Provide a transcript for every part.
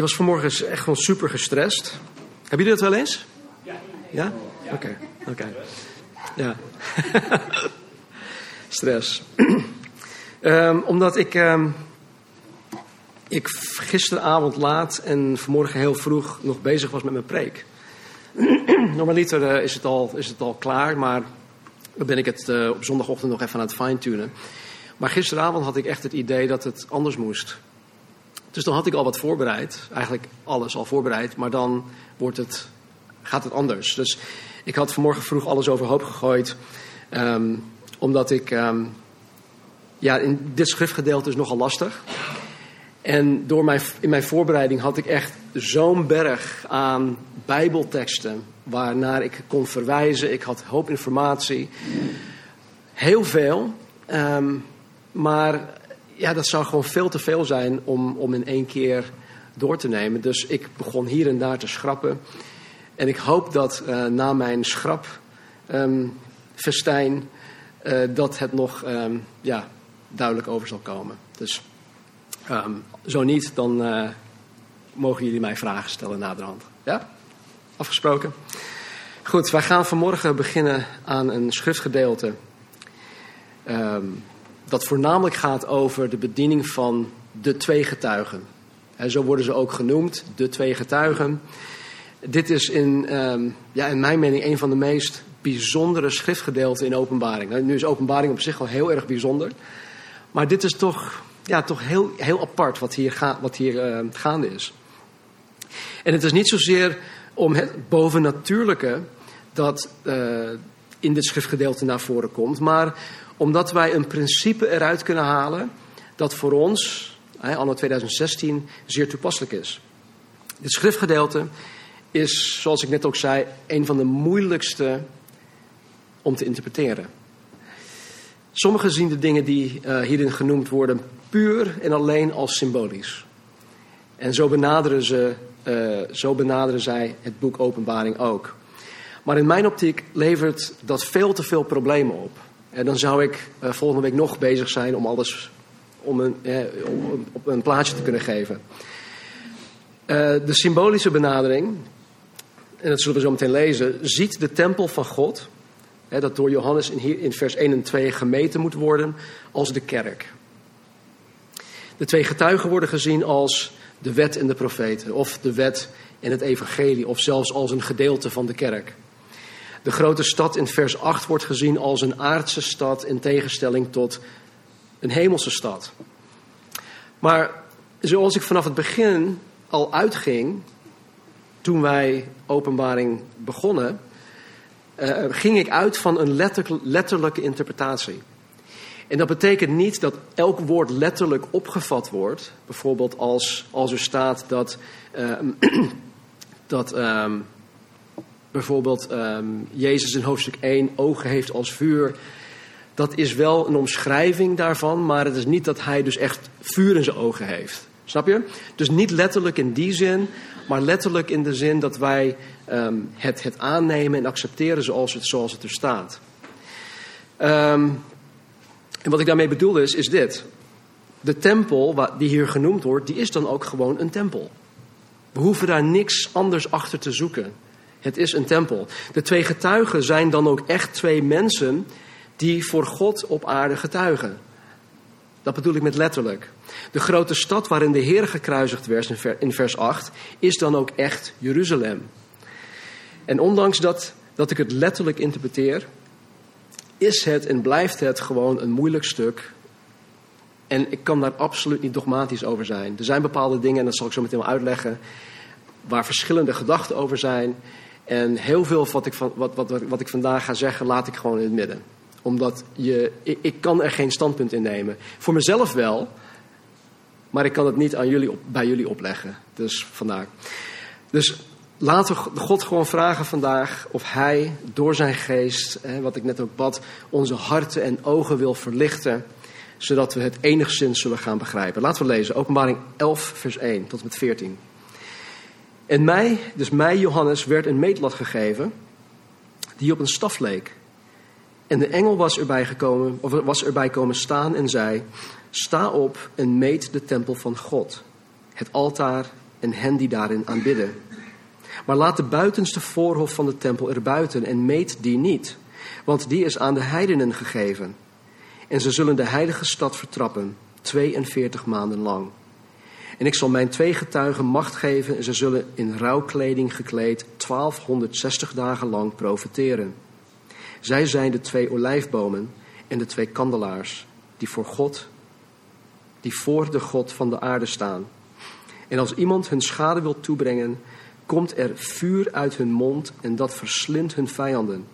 was vanmorgen echt gewoon super gestrest. Hebben jullie dat wel eens? Ja. Ja? Oké, oké. Ja. Stress. Ehm, omdat ik, ehm, ik gisteravond laat en vanmorgen heel vroeg nog bezig was met mijn preek. Normaliter uh, is, het al, is het al klaar, maar dan ben ik het uh, op zondagochtend nog even aan het fine-tunen. Maar gisteravond had ik echt het idee dat het anders moest. Dus dan had ik al wat voorbereid. Eigenlijk alles al voorbereid. Maar dan wordt het, gaat het anders. Dus ik had vanmorgen vroeg alles overhoop gegooid. Um, omdat ik. Um, ja, in dit schriftgedeelte is nogal lastig. En door mijn, in mijn voorbereiding had ik echt zo'n berg aan Bijbelteksten. waarnaar ik kon verwijzen. Ik had hoop informatie. Heel veel. Um, maar ja, dat zou gewoon veel te veel zijn om, om in één keer door te nemen. Dus ik begon hier en daar te schrappen. En ik hoop dat uh, na mijn schrapfestijn um, uh, dat het nog um, ja, duidelijk over zal komen. Dus um, zo niet, dan uh, mogen jullie mij vragen stellen naderhand. Ja? Afgesproken? Goed, wij gaan vanmorgen beginnen aan een schriftgedeelte. Dat voornamelijk gaat over de bediening van de twee getuigen. En zo worden ze ook genoemd, de twee getuigen. Dit is in, um, ja, in mijn mening een van de meest bijzondere schriftgedeelten in openbaring. Nou, nu is openbaring op zich wel heel erg bijzonder. Maar dit is toch, ja, toch heel, heel apart wat hier, ga, wat hier uh, gaande is. En het is niet zozeer om het bovennatuurlijke dat uh, in dit schriftgedeelte naar voren komt, maar omdat wij een principe eruit kunnen halen dat voor ons, anno 2016, zeer toepasselijk is. Dit schriftgedeelte is, zoals ik net ook zei, een van de moeilijkste om te interpreteren. Sommigen zien de dingen die uh, hierin genoemd worden puur en alleen als symbolisch. En zo benaderen, ze, uh, zo benaderen zij het boek Openbaring ook. Maar in mijn optiek levert dat veel te veel problemen op. En dan zou ik uh, volgende week nog bezig zijn om alles om een, eh, om op een plaatje te kunnen geven. Uh, de symbolische benadering, en dat zullen we zo meteen lezen, ziet de tempel van God, hè, dat door Johannes in, hier, in vers 1 en 2 gemeten moet worden, als de kerk. De twee getuigen worden gezien als de wet en de profeten, of de wet en het evangelie, of zelfs als een gedeelte van de kerk. De grote stad in vers 8 wordt gezien als een aardse stad in tegenstelling tot een hemelse stad. Maar zoals ik vanaf het begin al uitging, toen wij openbaring begonnen, uh, ging ik uit van een letter, letterlijke interpretatie. En dat betekent niet dat elk woord letterlijk opgevat wordt. Bijvoorbeeld als, als er staat dat, uh, dat uh, bijvoorbeeld um, Jezus in hoofdstuk 1 ogen heeft als vuur. Dat is wel een omschrijving daarvan, maar het is niet dat hij dus echt vuur in zijn ogen heeft. Snap je? Dus niet letterlijk in die zin, maar letterlijk in de zin dat wij um, het, het aannemen en accepteren zoals het, zoals het er staat. Um, en wat ik daarmee bedoelde is, is dit. De tempel die hier genoemd wordt, die is dan ook gewoon een tempel. We hoeven daar niks anders achter te zoeken. Het is een tempel. De twee getuigen zijn dan ook echt twee mensen die voor God op aarde getuigen. Dat bedoel ik met letterlijk. De grote stad waarin de Heer gekruisigd werd in vers 8 is dan ook echt Jeruzalem. En ondanks dat, dat ik het letterlijk interpreteer, is het en blijft het gewoon een moeilijk stuk. En ik kan daar absoluut niet dogmatisch over zijn. Er zijn bepaalde dingen, en dat zal ik zo meteen wel uitleggen, waar verschillende gedachten over zijn. En heel veel wat ik, van, wat, wat, wat ik vandaag ga zeggen, laat ik gewoon in het midden. Omdat je, ik, kan er geen standpunt in nemen. Voor mezelf wel, maar ik kan het niet aan jullie op, bij jullie opleggen. Dus vandaar. Dus laten we God gewoon vragen vandaag of Hij door zijn geest, hè, wat ik net ook bad, onze harten en ogen wil verlichten, zodat we het enigszins zullen gaan begrijpen. Laten we lezen, Openbaring 11, vers 1 tot en met 14. En mij, dus mij, Johannes, werd een meetlat gegeven die op een staf leek. En de engel was erbij, gekomen, of was erbij komen staan en zei: Sta op en meet de tempel van God, het altaar en hen die daarin aanbidden. Maar laat de buitenste voorhof van de tempel erbuiten en meet die niet, want die is aan de heidenen gegeven. En ze zullen de heilige stad vertrappen, 42 maanden lang. En ik zal mijn twee getuigen macht geven en ze zullen in rouwkleding gekleed 1260 dagen lang profeteren. Zij zijn de twee olijfbomen en de twee kandelaars die voor God, die voor de God van de aarde staan. En als iemand hun schade wil toebrengen, komt er vuur uit hun mond en dat verslindt hun vijanden.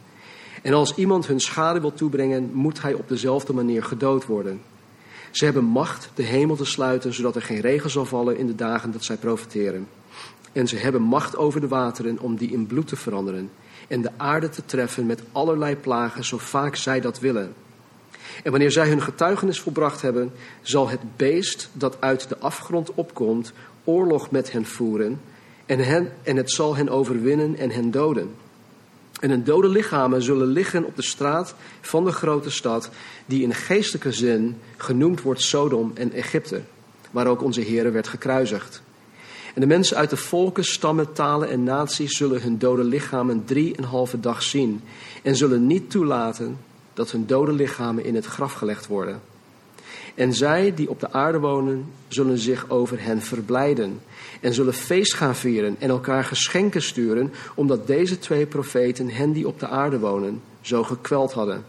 En als iemand hun schade wil toebrengen, moet hij op dezelfde manier gedood worden. Ze hebben macht de hemel te sluiten, zodat er geen regen zal vallen in de dagen dat zij profiteren. En ze hebben macht over de wateren om die in bloed te veranderen. En de aarde te treffen met allerlei plagen, zo vaak zij dat willen. En wanneer zij hun getuigenis volbracht hebben, zal het beest dat uit de afgrond opkomt, oorlog met hen voeren. En, hen, en het zal hen overwinnen en hen doden. En hun dode lichamen zullen liggen op de straat van de grote stad, die in geestelijke zin genoemd wordt Sodom en Egypte, waar ook onze Heer werd gekruisigd. En de mensen uit de volken, stammen, talen en naties zullen hun dode lichamen drieënhalve dag zien en zullen niet toelaten dat hun dode lichamen in het graf gelegd worden. En zij die op de aarde wonen, zullen zich over hen verblijden en zullen feest gaan vieren en elkaar geschenken sturen, omdat deze twee profeten hen die op de aarde wonen zo gekweld hadden.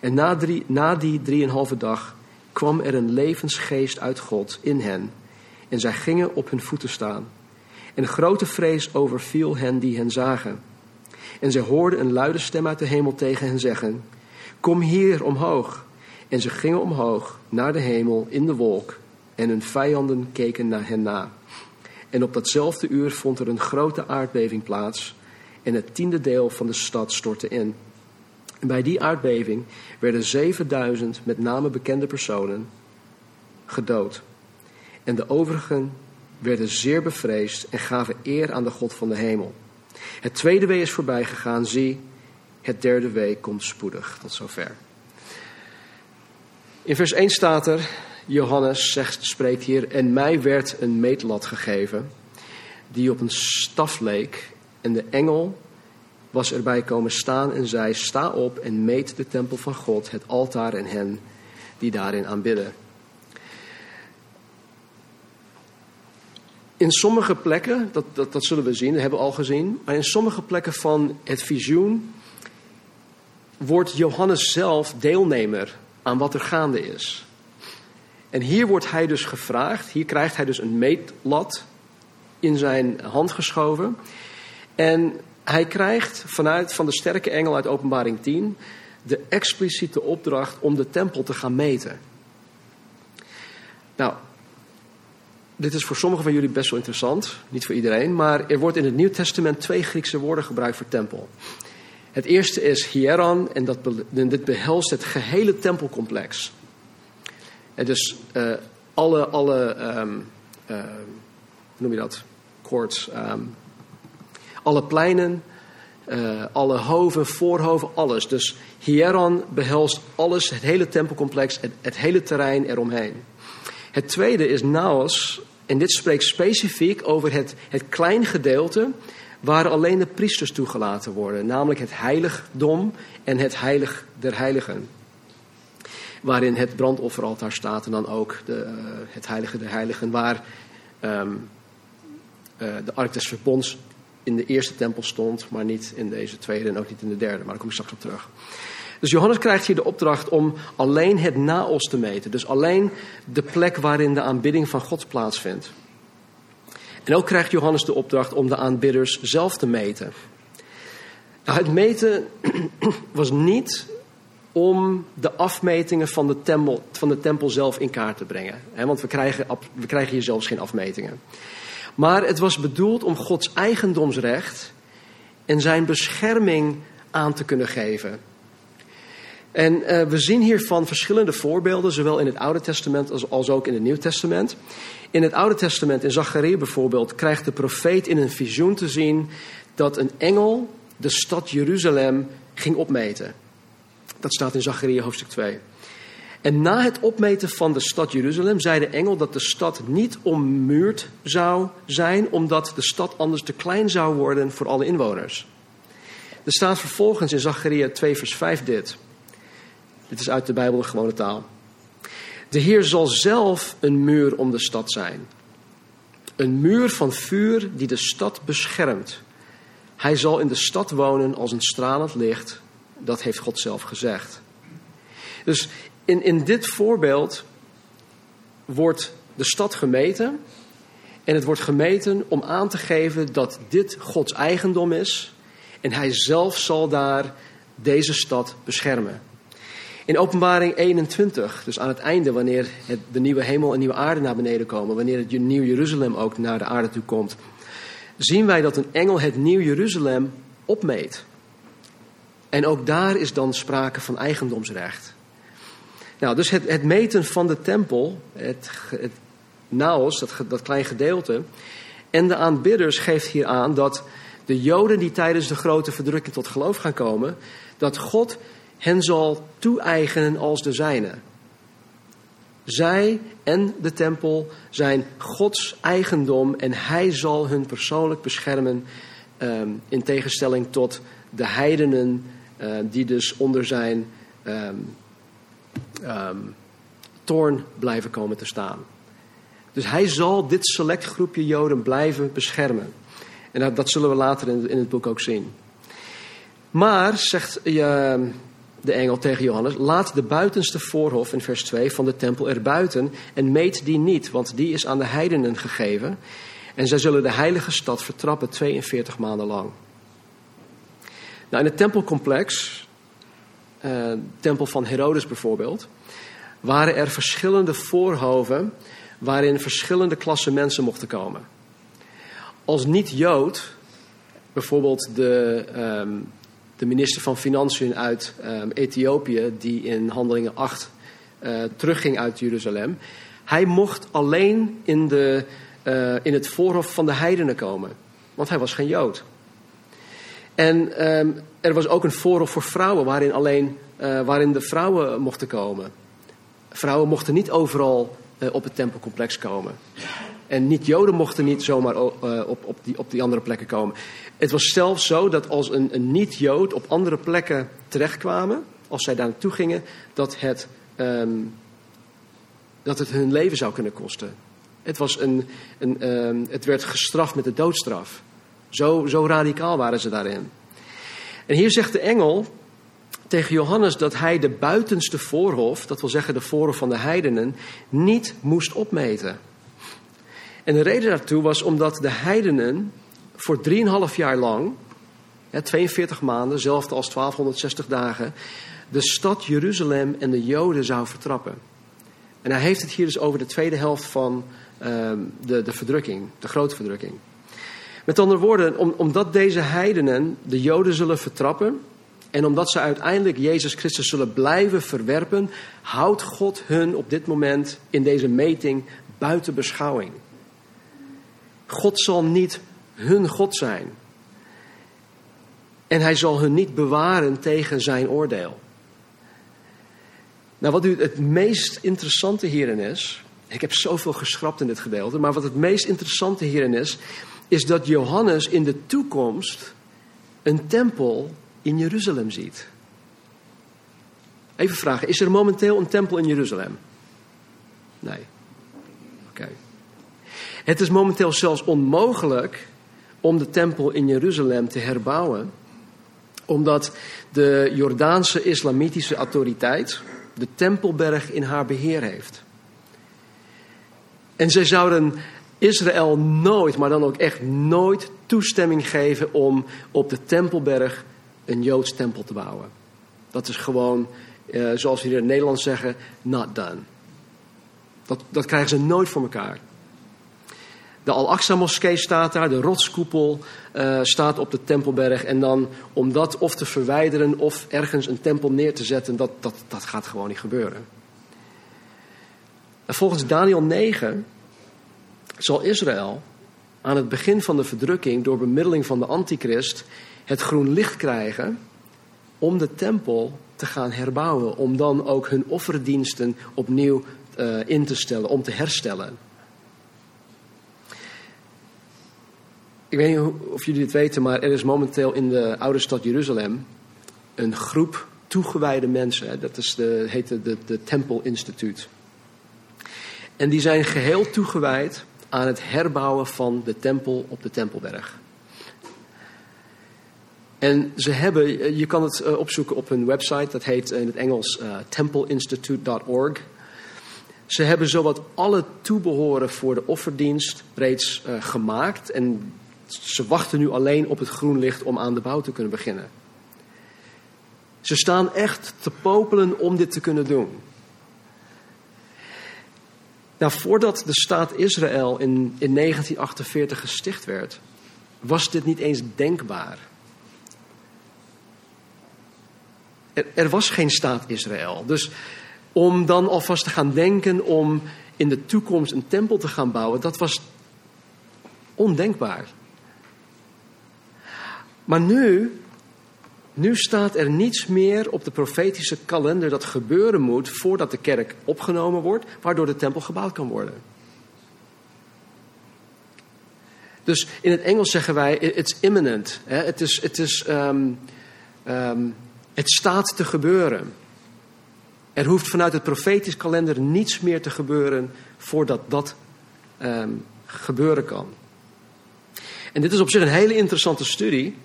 En na, drie, na die drieënhalve dag kwam er een levensgeest uit God in hen en zij gingen op hun voeten staan. En grote vrees overviel hen die hen zagen. En zij hoorden een luide stem uit de hemel tegen hen zeggen: Kom hier omhoog. En ze gingen omhoog naar de hemel in de wolk, en hun vijanden keken naar hen na. En op datzelfde uur vond er een grote aardbeving plaats, en het tiende deel van de stad stortte in. En bij die aardbeving werden 7000 met name bekende personen gedood. En de overigen werden zeer bevreesd en gaven eer aan de God van de hemel. Het tweede wee is voorbij gegaan, zie, het derde wee komt spoedig. Tot zover. In vers 1 staat er, Johannes zegt, spreekt hier, en mij werd een meetlat gegeven, die op een staf leek, en de engel was erbij komen staan en zei, sta op en meet de tempel van God, het altaar en hen die daarin aanbidden. In sommige plekken, dat, dat, dat zullen we zien, dat hebben we al gezien, maar in sommige plekken van het visioen wordt Johannes zelf deelnemer aan wat er gaande is. En hier wordt hij dus gevraagd, hier krijgt hij dus een meetlat in zijn hand geschoven. En hij krijgt vanuit van de sterke engel uit Openbaring 10 de expliciete opdracht om de tempel te gaan meten. Nou, dit is voor sommigen van jullie best wel interessant, niet voor iedereen, maar er wordt in het Nieuw Testament twee Griekse woorden gebruikt voor tempel. Het eerste is hieron en dat, dit behelst het gehele tempelcomplex. Dus uh, alle, alle um, uh, hoe noem je dat? Courts, um, alle pleinen, uh, alle hoven, voorhoven, alles. Dus hieron behelst alles, het hele tempelcomplex, het, het hele terrein eromheen. Het tweede is naos, en dit spreekt specifiek over het, het klein gedeelte waar alleen de priesters toegelaten worden, namelijk het heiligdom en het heilig der heiligen. Waarin het brandofferaltaar staat en dan ook de, uh, het heilige der heiligen, waar um, uh, de ark des verbonds in de eerste tempel stond, maar niet in deze tweede en ook niet in de derde. Maar daar kom ik straks op terug. Dus Johannes krijgt hier de opdracht om alleen het naos te meten. Dus alleen de plek waarin de aanbidding van God plaatsvindt. En ook krijgt Johannes de opdracht om de aanbidders zelf te meten. Nou, het meten was niet om de afmetingen van de tempel, van de tempel zelf in kaart te brengen. Want we krijgen, we krijgen hier zelfs geen afmetingen. Maar het was bedoeld om Gods eigendomsrecht en zijn bescherming aan te kunnen geven. En uh, we zien hiervan verschillende voorbeelden, zowel in het Oude Testament als, als ook in het Nieuw Testament. In het Oude Testament, in Zacharie bijvoorbeeld, krijgt de profeet in een visioen te zien dat een engel de stad Jeruzalem ging opmeten. Dat staat in Zacharie hoofdstuk 2. En na het opmeten van de stad Jeruzalem zei de engel dat de stad niet ommuurd zou zijn, omdat de stad anders te klein zou worden voor alle inwoners. Er staat vervolgens in Zacharia 2, vers 5 dit. Dit is uit de Bijbel gewone taal. De Heer zal zelf een muur om de stad zijn. Een muur van vuur die de stad beschermt. Hij zal in de stad wonen als een stralend licht. Dat heeft God zelf gezegd. Dus in, in dit voorbeeld wordt de stad gemeten. En het wordt gemeten om aan te geven dat dit Gods eigendom is. En hij zelf zal daar deze stad beschermen. In Openbaring 21, dus aan het einde, wanneer het, de nieuwe hemel en nieuwe aarde naar beneden komen, wanneer het nieuw Jeruzalem ook naar de aarde toe komt, zien wij dat een engel het nieuw Jeruzalem opmeet. En ook daar is dan sprake van eigendomsrecht. Nou, dus het, het meten van de tempel, het, het naos, dat, dat klein gedeelte, en de aanbidders geeft hier aan dat de Joden die tijdens de grote verdrukking tot geloof gaan komen, dat God hen zal toe-eigenen als de zijne. Zij en de tempel zijn Gods eigendom en Hij zal hun persoonlijk beschermen um, in tegenstelling tot de heidenen uh, die dus onder zijn um, toorn blijven komen te staan. Dus Hij zal dit select groepje Joden blijven beschermen. En dat, dat zullen we later in, in, het boek ook zien. Maar, zegt uh, de engel tegen Johannes: Laat de buitenste voorhof in vers 2 van de tempel erbuiten en meet die niet, want die is aan de heidenen gegeven. En zij zullen de heilige stad vertrappen 42 maanden lang. Nou, in het tempelcomplex, uh, tempel van Herodes bijvoorbeeld, waren er verschillende voorhoven waarin verschillende klassen mensen mochten komen. Als niet-Jood, bijvoorbeeld de, um, de minister van Financiën uit um, Ethiopië, die in Handelingen 8 uh, terugging uit Jeruzalem. Hij mocht alleen in, de, uh, in het voorhof van de heidenen komen, want hij was geen Jood. En um, er was ook een voorhof voor vrouwen waarin, alleen, uh, waarin de vrouwen mochten komen. Vrouwen mochten niet overal op het tempelcomplex komen. En niet-Joden mochten niet zomaar op, op, die, op die andere plekken komen. Het was zelfs zo dat als een, een niet-Jood op andere plekken terechtkwamen, als zij daar naartoe gingen, dat het, um, dat het hun leven zou kunnen kosten. Het, was een, een, um, het werd gestraft met de doodstraf. Zo, zo radicaal waren ze daarin. En hier zegt de engel tegen Johannes dat hij de buitenste voorhof, dat wil zeggen de voorhof van de heidenen, niet moest opmeten. En de reden daartoe was omdat de heidenen voor 3,5 jaar lang, 42 maanden, hetzelfde als 1260 dagen, de stad Jeruzalem en de Joden zou vertrappen. En hij heeft het hier dus over de tweede helft van uh, de, de verdrukking, de grote verdrukking. Met andere woorden, om, omdat deze heidenen de Joden zullen vertrappen en omdat ze uiteindelijk Jezus Christus zullen blijven verwerpen, houdt God hun op dit moment in deze meting buiten beschouwing. God zal niet hun God zijn. En hij zal hun niet bewaren tegen zijn oordeel. Nou, wat nu het meest interessante hierin is. Ik heb zoveel geschrapt in dit gedeelte. Maar wat het meest interessante hierin is. Is dat Johannes in de toekomst een tempel in Jeruzalem ziet. Even vragen: is er momenteel een tempel in Jeruzalem? Nee. Oké. Het is momenteel zelfs onmogelijk om de tempel in Jeruzalem te herbouwen, omdat de Jordaanse islamitische autoriteit de tempelberg in haar beheer heeft. En zij zouden Israël nooit, maar dan ook echt nooit toestemming geven om op de tempelberg een Joods tempel te bouwen. Dat is gewoon, eh, zoals we hier in Nederland zeggen, not done. Dat, dat krijgen ze nooit voor elkaar. De Al-Aqsa-moskee staat daar, de rotskoepel uh, staat op de Tempelberg. En dan om dat of te verwijderen of ergens een tempel neer te zetten, dat, dat, dat gaat gewoon niet gebeuren. En volgens Daniel 9 zal Israël aan het begin van de verdrukking door bemiddeling van de antichrist het groen licht krijgen om de tempel te gaan herbouwen. Om dan ook hun offerdiensten opnieuw uh, in te stellen, om te herstellen. Ik weet niet of jullie het weten, maar er is momenteel in de oude stad Jeruzalem een groep toegewijde mensen. Dat is de, heet de, de Tempel Instituut. En die zijn geheel toegewijd aan het herbouwen van de tempel op de Tempelberg. En ze hebben, je kan het eh, opzoeken op hun website, dat heet in het Engels uh, templeinstitute.org. Ze hebben zowat alle toebehoren voor de offerdienst reeds gemaakt en ze wachten nu alleen op het groen licht om aan de bouw te kunnen beginnen. Ze staan echt te popelen om dit te kunnen doen. Nou, voordat de staat Israël in, in 1948 gesticht werd, was dit niet eens denkbaar. Er, er, was geen staat Israël. Dus om dan alvast te gaan denken om in de toekomst een tempel te gaan bouwen, dat was ondenkbaar. Maar nu, nu staat er niets meer op de profetische kalender dat gebeuren moet voordat de kerk opgenomen wordt, waardoor de tempel gebouwd kan worden. Dus in het Engels zeggen wij, it's imminent. Hè? Het, is, het, is, um, um, het staat te gebeuren. Er hoeft vanuit het profetisch kalender niets meer te gebeuren voordat dat um, gebeuren kan. En dit is op zich een hele interessante studie.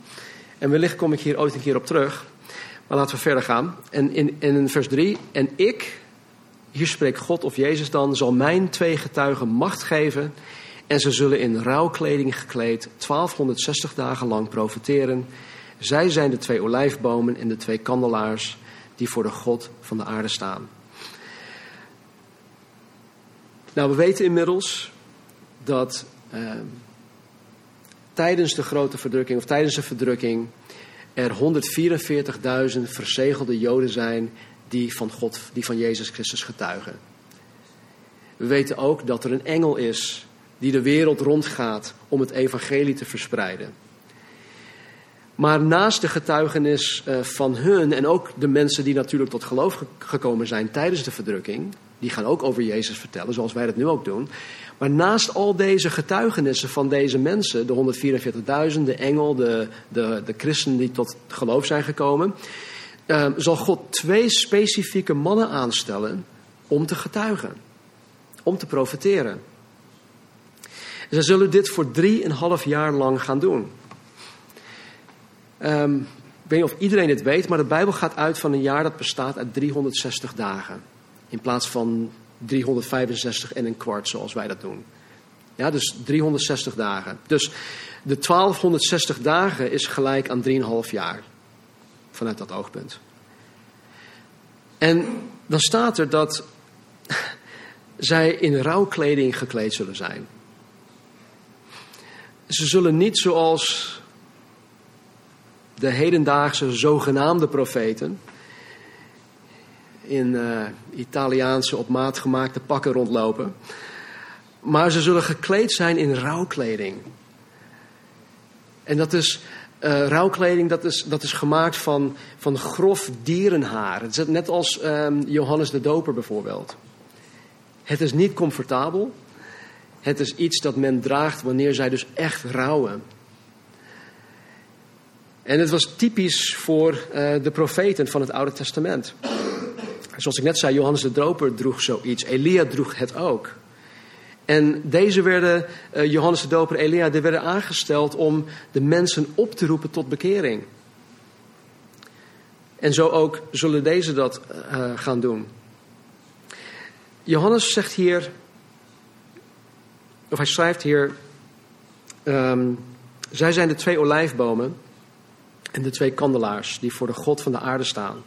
En wellicht kom ik hier ooit een keer op terug. Maar laten we verder gaan. En in, in vers 3. En ik, hier spreekt God of Jezus dan, zal mijn twee getuigen macht geven. En ze zullen in rouwkleding gekleed 1260 dagen lang profiteren. Zij zijn de twee olijfbomen en de twee kandelaars die voor de God van de aarde staan. Nou, we weten inmiddels dat uh, tijdens de grote verdrukking of tijdens de verdrukking er 144.000 verzegelde Joden zijn die van God, die van Jezus Christus getuigen. We weten ook dat er een engel is die de wereld rondgaat om het evangelie te verspreiden. Maar naast de getuigenis eh, van hun en ook de mensen die natuurlijk tot geloof gekomen zijn tijdens de verdrukking, die gaan ook over Jezus vertellen, zoals wij dat nu ook doen. Maar naast al deze getuigenissen van deze mensen, de 144.000, de engel, de, de, de christenen die tot geloof zijn gekomen, uh, zal God twee specifieke mannen aanstellen om te getuigen, om te profiteren. Ze zullen dit voor drieënhalf jaar lang gaan doen. Um, ik weet niet of iedereen dit weet, maar de Bijbel gaat uit van een jaar dat bestaat uit 360 dagen. In plaats van 365 en een kwart zoals wij dat doen. Ja, dus 360 dagen. Dus de 1260 dagen is gelijk aan 3,5 jaar. Vanuit dat oogpunt. En dan staat er dat zij in rouwkleding gekleed zullen zijn. Ze zullen niet zoals de hedendaagse zogenaamde profeten in uh, Italiaanse op maat gemaakte pakken rondlopen. Maar ze zullen gekleed zijn in rouwkleding. En dat is, uh, rouwkleding dat is, dat is gemaakt van, van grof dierenhaar. Het is net als um, Johannes de Doper bijvoorbeeld. Het is niet comfortabel. Het is iets dat men draagt wanneer zij dus echt rouwen. En het was typisch voor uh, de profeten van het Oude Testament. Zoals ik net zei, Johannes de Droper droeg zoiets. Elia droeg het ook. En deze werden, uh, Johannes de Doper, Elia, die werden aangesteld om de mensen op te roepen tot bekering. En zo ook zullen deze dat uh, gaan doen. Johannes zegt hier, of hij schrijft hier, um, zij zijn de twee olijfbomen en de twee kandelaars die voor de God van de aarde staan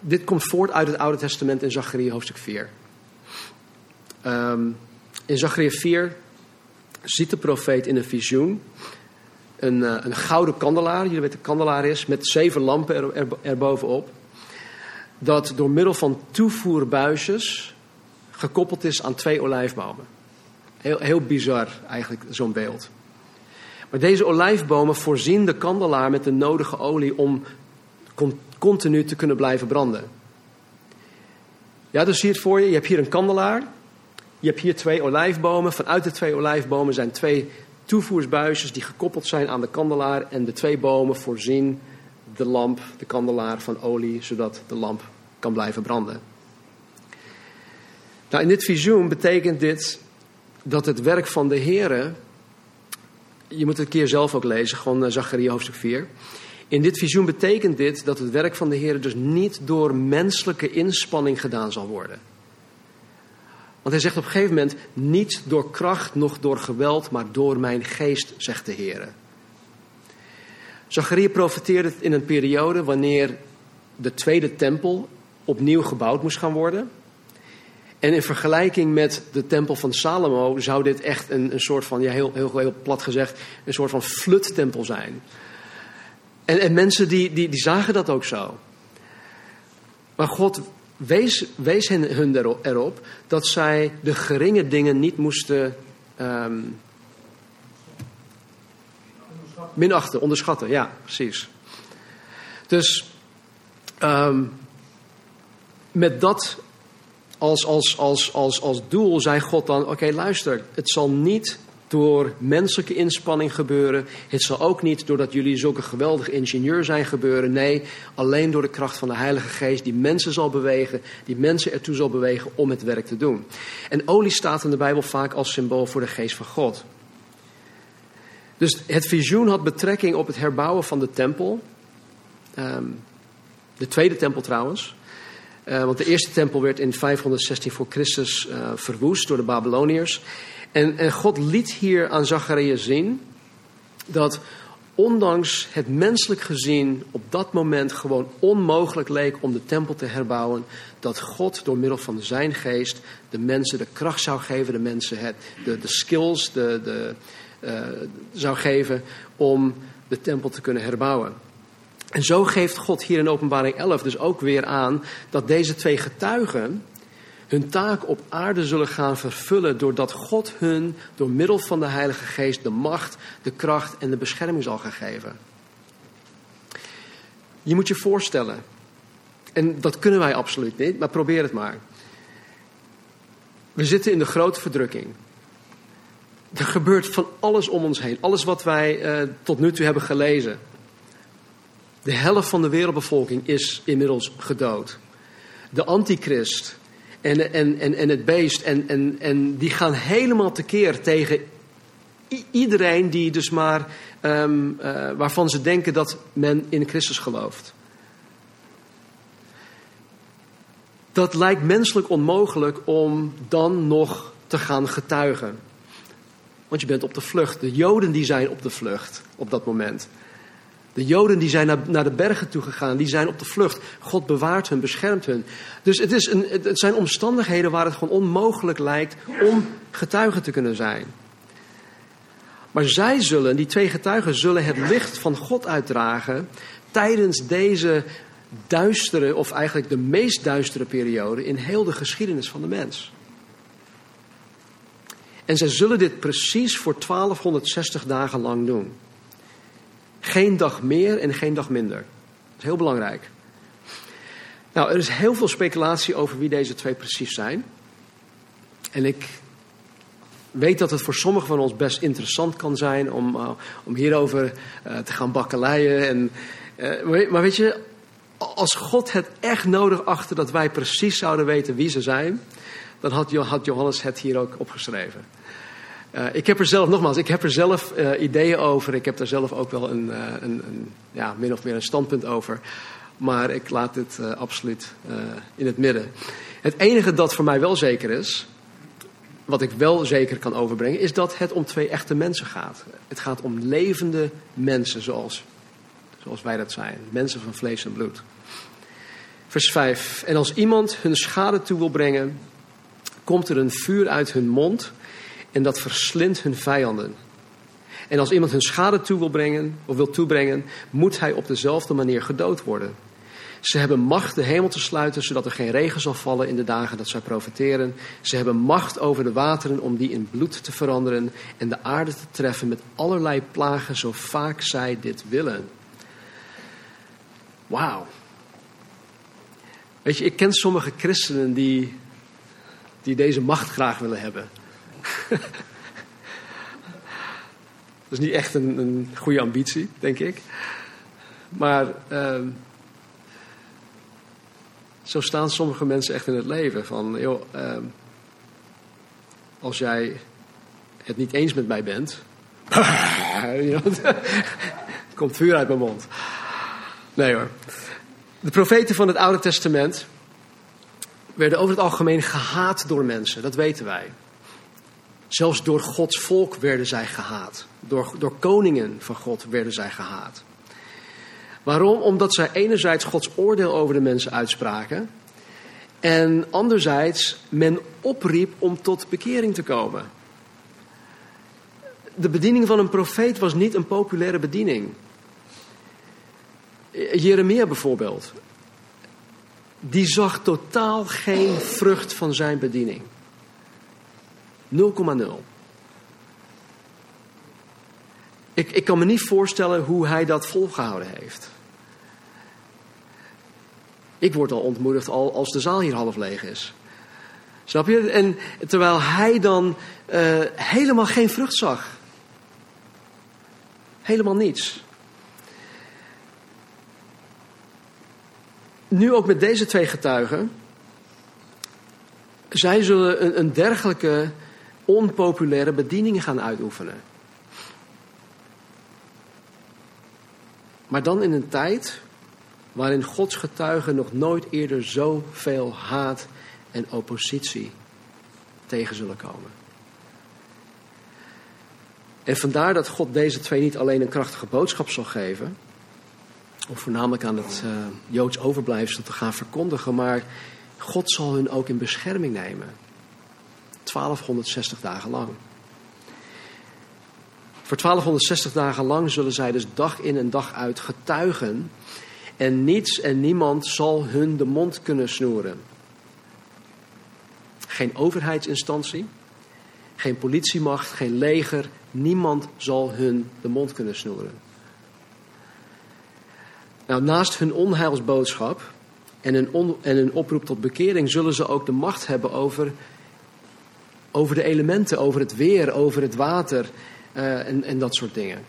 dit komt voort uit het Oude Testament in Zacharia hoofdstuk 4. Um, ehm, in Zacharia 4 ziet de profeet in een visioen een, uh, een gouden kandelaar. Jullie weten wat een kandelaar is, met zeven lampen er, erbovenop. Dat door middel van toevoerbuisjes gekoppeld is aan twee olijfbomen. Heel, heel bizar eigenlijk, zo'n beeld. Maar deze olijfbomen voorzien de kandelaar met de nodige olie om continu te kunnen blijven branden. Ja, dus zie het voor je. Je hebt hier een kandelaar. Je hebt hier twee olijfbomen. Vanuit de twee olijfbomen zijn twee toevoersbuisjes die gekoppeld zijn aan de kandelaar. En de twee bomen voorzien de lamp, de kandelaar van olie, zodat de lamp kan blijven branden. Nou, in dit visioen betekent dit dat het werk van de Here, je moet het een keer zelf ook lezen, gewoon uh, Zacharia hoofdstuk 4. In dit visioen betekent dit dat het werk van de Heer dus niet door menselijke inspanning gedaan zal worden. Want hij zegt op een gegeven moment, niet door kracht, noch door geweld, maar door mijn geest, zegt de Heer. Zacharia profeteerde in een periode wanneer de tweede tempel opnieuw gebouwd moest gaan worden. En in vergelijking met de tempel van Salomo zou dit echt een, een soort van, ja, heel, heel, heel plat gezegd, een soort van fluttempel zijn. En, en mensen die, die, die zagen dat ook zo. Maar God wees, wees hen, hun erop dat zij de geringe dingen niet moesten um, minachten, onderschatten. Ja, precies. Dus um, met dat als, als, als, als, als doel zei God dan: Oké, luister, het zal niet door menselijke inspanning gebeuren. Het zal ook niet doordat jullie zulke geweldige ingenieur zijn gebeuren. Nee, alleen door de kracht van de Heilige Geest die mensen zal bewegen, die mensen ertoe zal bewegen om het werk te doen. En olie staat in de Bijbel vaak als symbool voor de Geest van God. Dus het visioen had betrekking op het herbouwen van de tempel. Ehm, de tweede tempel trouwens. Uh, want de eerste tempel werd in 516 voor Christus uh, verwoest door de Babyloniërs. En, en God liet hier aan Zacharia zien dat ondanks het menselijk gezien op dat moment gewoon onmogelijk leek om de tempel te herbouwen, dat God door middel van zijn geest de mensen de kracht zou geven, de mensen het, de, skills de, de, uh, zou geven om de tempel te kunnen herbouwen. En zo geeft God hier in Openbaring 11 dus ook weer aan dat deze twee getuigen hun taak op aarde zullen gaan vervullen doordat God hun door middel van de Heilige Geest de macht, de kracht en de bescherming zal gaan geven. Je moet je voorstellen, en dat kunnen wij absoluut niet, maar probeer het maar. We zitten in de grote verdrukking. Er gebeurt van alles om ons heen, alles wat wij uh, tot nu toe hebben gelezen. De helft van de wereldbevolking is inmiddels gedood. De antichrist en, en, en, en het beest, en, en, en die gaan helemaal tekeer tegen iedereen die dus maar, um, uh, waarvan ze denken dat men in Christus gelooft. Dat lijkt menselijk onmogelijk om dan nog te gaan getuigen. Want je bent op de vlucht. De Joden die zijn op de vlucht op dat moment. De Joden die zijn naar, naar de bergen toe gegaan, die zijn op de vlucht. God bewaart hun, beschermt hun. Dus het, is een, het zijn omstandigheden waar het gewoon onmogelijk lijkt om getuigen te kunnen zijn. Maar zij zullen, die twee getuigen, zullen het licht van God uitdragen tijdens deze duistere, of eigenlijk de meest duistere periode in heel de geschiedenis van de mens. En zij zullen dit precies voor 1260 dagen lang doen. Geen dag meer en geen dag minder. Dat is heel belangrijk. Nou, er is heel veel speculatie over wie deze twee precies zijn. En ik weet dat het voor sommigen van ons best interessant kan zijn om, uh, om hierover uh, te gaan bakkeleien. En, uh, maar weet je, als God het echt nodig achtte dat wij precies zouden weten wie ze zijn, dan had, had Johannes het hier ook opgeschreven. Uh, ik heb er zelf, nogmaals, ik heb er zelf uh, ideeën over. Ik heb daar zelf ook wel een, uh, een, een, ja, min of meer een standpunt over. Maar ik laat dit absoluut in het midden. Het enige dat voor mij wel zeker is, wat ik wel zeker kan overbrengen, is dat het om twee echte mensen gaat. Het gaat om levende mensen zoals, zoals wij dat zijn. Mensen van vlees en bloed. Vers 5. En als iemand hun schade toe wil brengen, komt er een vuur uit hun mond en dat verslindt hun vijanden. En als iemand hun schade toe wil brengen, of wil toebrengen, moet hij op dezelfde manier gedood worden. Ze hebben macht de hemel te sluiten, zodat er geen regen zal vallen in de dagen dat zij profeteren. Ze hebben macht over de wateren om die in bloed te veranderen en de aarde te treffen met allerlei plagen, zo vaak zij dit willen. Wauw. Weet je, ik ken sommige christenen die, die deze macht graag willen hebben. Dat is niet echt een, een goede ambitie, denk ik. Maar uh, zo staan sommige mensen echt in het leven. Van, joh, uh, als jij het niet eens met mij bent. komt vuur uit mijn mond. Nee hoor. De profeten van het Oude Testament werden over het algemeen gehaat door mensen, dat weten wij. Zelfs door Gods volk werden zij gehaat. Door, door koningen van God werden zij gehaat. Waarom? Omdat zij enerzijds Gods oordeel over de mensen uitspraken. En anderzijds men opriep om tot bekering te komen. De bediening van een profeet was niet een populaire bediening. Jeremia bijvoorbeeld. Die zag totaal geen vrucht van zijn bediening. 0,0. Ik, ik kan me niet voorstellen hoe hij dat volgehouden heeft. Ik word al ontmoedigd al als de zaal hier half leeg is. Snap je? En terwijl hij dan uh, helemaal geen vrucht zag. Helemaal niets. Nu ook met deze twee getuigen. Zij zullen een, een dergelijke onpopulaire bediening gaan uitoefenen. Maar dan in een tijd waarin Gods getuigen nog nooit eerder zoveel haat en oppositie tegen zullen komen. En vandaar dat God deze twee niet alleen een krachtige boodschap zal geven, om voornamelijk aan het uh, Joods overblijfsel te gaan verkondigen, maar God zal hun ook in bescherming nemen. 1260 dagen lang. Voor 1260 dagen lang zullen zij dus dag in en dag uit getuigen. En niets en niemand zal hun de mond kunnen snoeren. Geen overheidsinstantie, geen politiemacht, geen leger. Niemand zal hun de mond kunnen snoeren. Nou, naast hun onheilsboodschap en een, en een oproep tot bekering zullen ze ook de macht hebben over, over de elementen, over het weer, over het water uh, en, en dat soort dingen.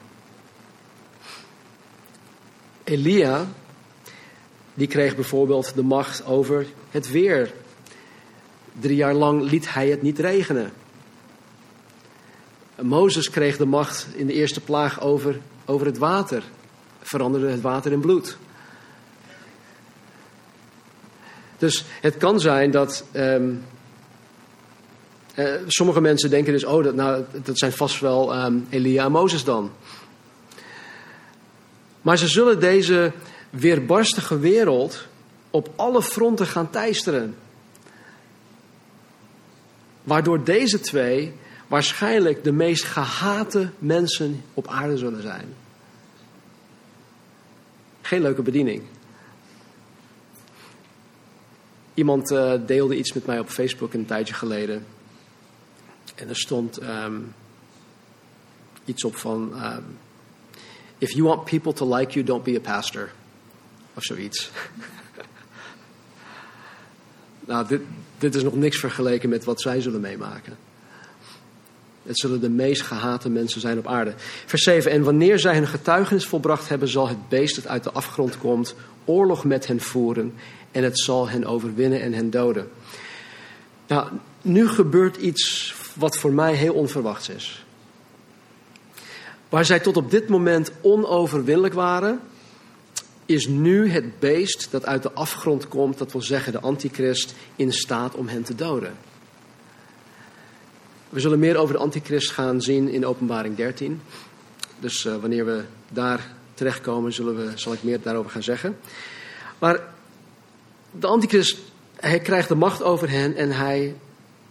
Elia, die kreeg bijvoorbeeld de macht over het weer. Drie jaar lang liet hij het niet regenen. Mozes kreeg de macht in de eerste plaag over, over het water. Veranderde het water in bloed. Dus het kan zijn dat. Um, uh, sommige mensen denken dus: oh, dat, nou, dat zijn vast wel um, Elia en Mozes dan. Maar ze zullen deze weerbarstige wereld op alle fronten gaan teisteren. Waardoor deze twee waarschijnlijk de meest gehate mensen op aarde zullen zijn. Geen leuke bediening. Iemand uh, deelde iets met mij op Facebook een tijdje geleden. En er stond um, iets op van: um, If you want people to like you, don't be a pastor. Of zoiets. nou, dit, dit is nog niks vergeleken met wat zij zullen meemaken. Het zullen de meest gehate mensen zijn op aarde. Vers 7. En wanneer zij hun getuigenis volbracht hebben, zal het beest dat uit de afgrond komt oorlog met hen voeren en het zal hen overwinnen en hen doden. Nou, nu gebeurt iets wat voor mij heel onverwachts is. Waar zij tot op dit moment onoverwinnelijk waren, is nu het beest dat uit de afgrond komt, dat wil zeggen de antichrist, in staat om hen te doden. We zullen meer over de antichrist gaan zien in openbaring 13. Dus uh, wanneer we daar terechtkomen, zullen we, zal ik meer daarover gaan zeggen. Maar de antichrist, hij krijgt de macht over hen en hij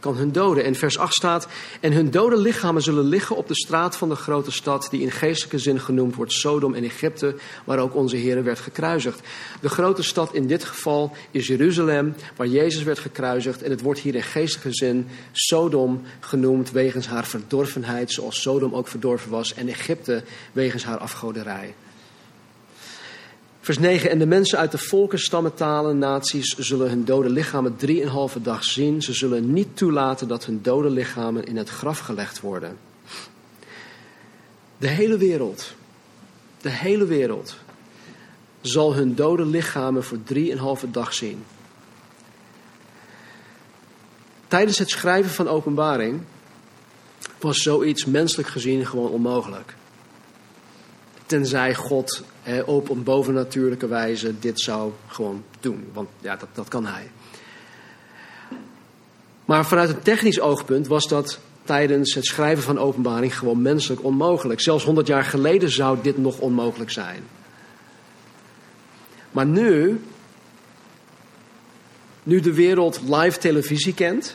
kan hun doden. En vers 8 staat: En hun dode lichamen zullen liggen op de straat van de grote stad, die in geestelijke zin genoemd wordt Sodom en Egypte, waar ook onze Heer werd gekruisigd. De grote stad in dit geval is Jeruzalem, waar Jezus werd gekruisigd. En het wordt hier in geestelijke zin Sodom genoemd, wegens haar verdorvenheid, zoals Sodom ook verdorven was, en Egypte wegens haar afgoderij. Vers 9. En de mensen uit de volken, stammen, talen, naties zullen hun dode lichamen drieënhalve dag zien. Ze zullen niet toelaten dat hun dode lichamen in het graf gelegd worden. De hele wereld, de hele wereld zal hun dode lichamen voor drieënhalve dag zien. Tijdens het schrijven van openbaring was zoiets menselijk gezien gewoon onmogelijk. Tenzij God op een bovennatuurlijke wijze dit zou gewoon doen. Want ja, dat, dat kan hij. Maar vanuit een technisch oogpunt was dat tijdens het schrijven van openbaring gewoon menselijk onmogelijk. Zelfs 100 jaar geleden zou dit nog onmogelijk zijn. Maar nu, nu de wereld live televisie kent,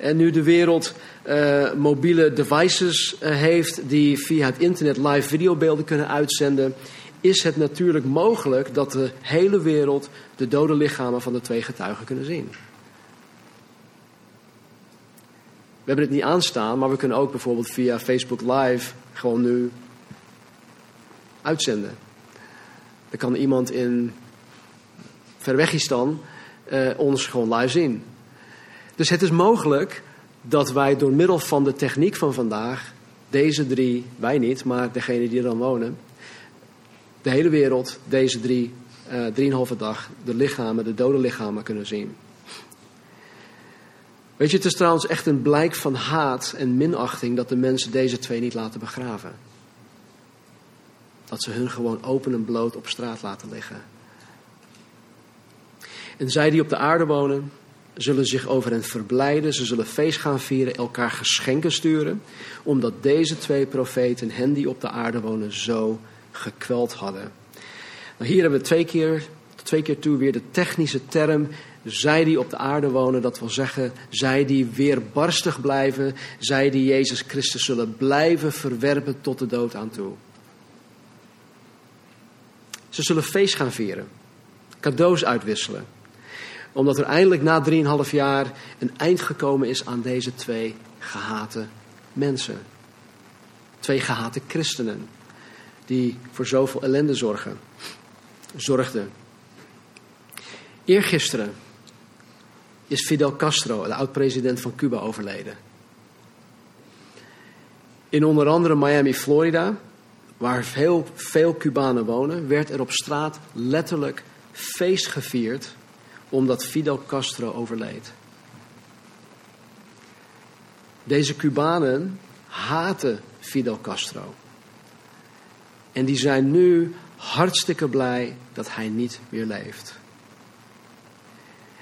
en nu de wereld uh, mobiele devices uh, heeft die via het internet live videobeelden kunnen uitzenden, is het natuurlijk mogelijk dat de hele wereld de dode lichamen van de twee getuigen kunnen zien. We hebben het niet aanstaan, maar we kunnen ook bijvoorbeeld via Facebook Live gewoon nu uitzenden. Dan kan iemand in Verwegistan uh, ons gewoon live zien. Dus het is mogelijk dat wij door middel van de techniek van vandaag deze drie, wij niet, maar degene die er dan wonen, de hele wereld deze drie, uh, drieënhalve dag, de lichamen, de dode lichamen kunnen zien. Weet je, het is trouwens echt een blijk van haat en minachting dat de mensen deze twee niet laten begraven. Dat ze hun gewoon open en bloot op straat laten liggen. En zij die op de aarde wonen, zullen zich over hen verblijden. Ze zullen feest gaan vieren, elkaar geschenken sturen. Omdat deze twee profeten hen die op de aarde wonen zo gekweld hadden. Nou, hier hebben we twee keer, twee keer toe weer de technische term. Zij die op de aarde wonen, dat wil zeggen, zij die weerbarstig blijven. Zij die Jezus Christus zullen blijven verwerpen tot de dood aan toe. Ze zullen feest gaan vieren, cadeaus uitwisselen omdat er eindelijk na 3,5 jaar een eind gekomen is aan deze twee gehate mensen. Twee gehate christenen die voor zoveel ellende zorgen, zorgden. Eergisteren is Fidel Castro, de oud-president van Cuba, overleden. In onder andere Miami, Florida, waar veel, veel Cubanen wonen, werd er op straat letterlijk feest gevierd omdat Fidel Castro overleed. Deze Cubanen haten Fidel Castro. En die zijn nu hartstikke blij dat hij niet meer leeft.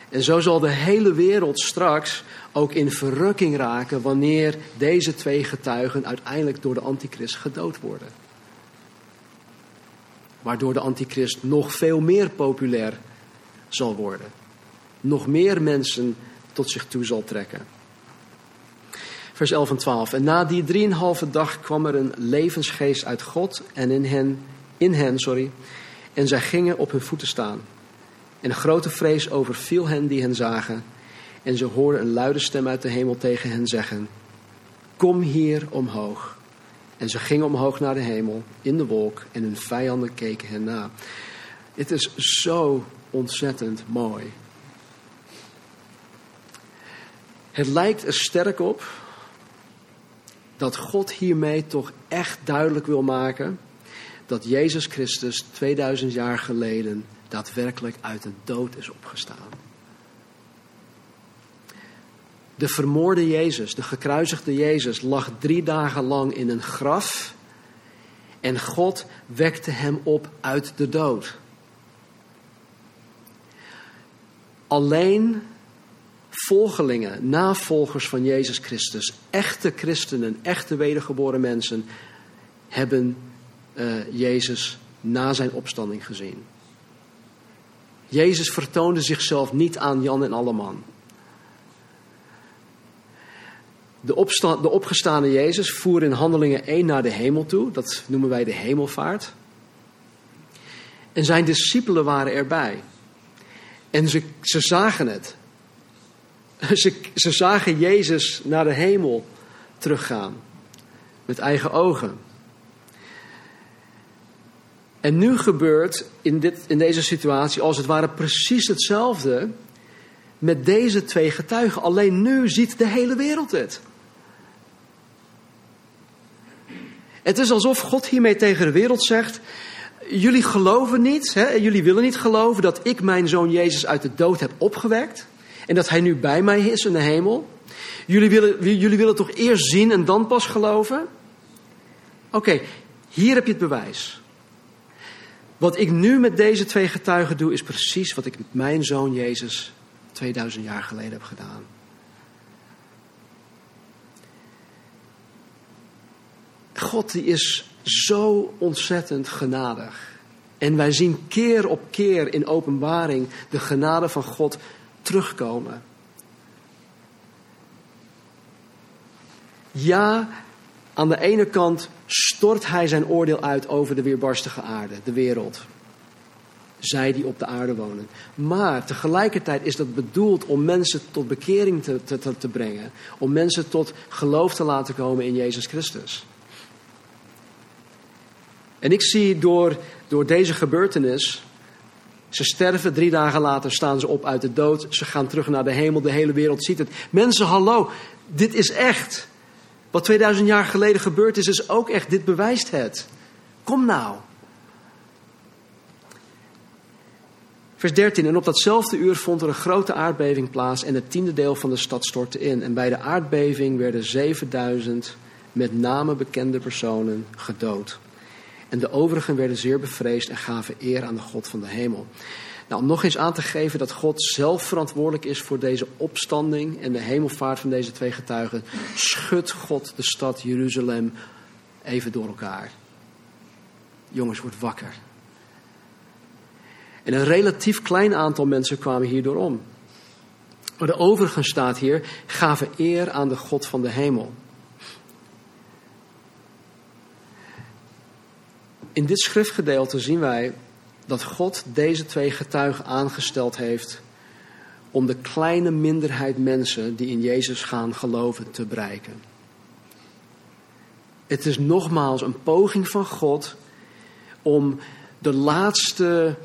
En zo zal de hele wereld straks ook in verrukking raken wanneer deze twee getuigen uiteindelijk door de antichrist gedood worden. Waardoor de antichrist nog veel meer populair zal worden. Nog meer mensen tot zich toe zal trekken. Vers 11 en 12. En na die drieënhalve dag kwam er een levensgeest uit God en in hen, in hen sorry, en zij gingen op hun voeten staan. En grote vrees overviel hen die hen zagen. En ze hoorden een luide stem uit de hemel tegen hen zeggen: Kom hier omhoog. En ze gingen omhoog naar de hemel in de wolk en hun vijanden keken hen na. Het is zo ontzettend mooi. Het lijkt er sterk op dat God hiermee toch echt duidelijk wil maken dat Jezus Christus 2000 jaar geleden daadwerkelijk uit de dood is opgestaan. De vermoorde Jezus, de gekruisigde Jezus, lag drie dagen lang in een graf en God wekte hem op uit de dood. Alleen volgelingen, navolgers van Jezus Christus, echte christenen, echte wedergeboren mensen, hebben uh, Jezus na zijn opstanding gezien. Jezus vertoonde zichzelf niet aan Jan en Alleman. De, opsta- de opgestane Jezus voer in handelingen 1 naar de hemel toe. Dat noemen wij de hemelvaart. En zijn discipelen waren erbij. En ze, ze zagen het. Ze, zagen Jezus naar de hemel teruggaan. Met eigen ogen. En nu gebeurt in, dit, in deze situatie als het ware precies hetzelfde met deze twee getuigen. Alleen nu ziet de hele wereld het. Het is alsof God hiermee tegen de wereld zegt: Jullie geloven niet, hè, jullie willen niet geloven dat ik mijn zoon Jezus uit de dood heb opgewekt. En dat hij nu bij mij is in de hemel. Jullie willen, jullie willen toch eerst zien en dan pas geloven? Oké, hier heb je het bewijs. Wat ik nu met deze twee getuigen doe, is precies wat ik met mijn zoon Jezus 2000 jaar geleden heb gedaan. God die is zo ontzettend genadig. En wij zien keer op keer in openbaring de genade van God terugkomen. Ja, aan de ene kant stort hij zijn oordeel uit over de weerbarstige aarde, de wereld. Zij die op de aarde wonen. Maar tegelijkertijd is dat bedoeld om mensen tot bekering te, te, te brengen. Om mensen tot geloof te laten komen in Jezus Christus. En ik zie door, door deze gebeurtenis. Ze sterven, drie dagen later staan ze op uit de dood. Ze gaan terug naar de hemel, de hele wereld ziet het. Mensen, hallo, dit is echt. Wat 2000 jaar geleden gebeurd is, is ook echt. Dit bewijst het. Kom nou. Vers 13. En op datzelfde uur vond er een grote aardbeving plaats en het tiende deel van de stad stortte in. En bij de aardbeving werden 7000 met name bekende personen gedood. En de overigen werden zeer bevreesd en gaven eer aan de God van de hemel. Nou, om nog eens aan te geven dat God zelf verantwoordelijk is voor deze opstanding en de hemelvaart van deze twee getuigen, schudt God de stad Jeruzalem even door elkaar. Jongens, word wakker. En een relatief klein aantal mensen kwamen hierdoor om. Maar de overigen staat hier, gaven eer aan de God van de hemel. In dit schriftgedeelte zien wij dat God deze twee getuigen aangesteld heeft om de kleine minderheid mensen die in Jezus gaan geloven te bereiken. Het is nogmaals een poging van God om de laatste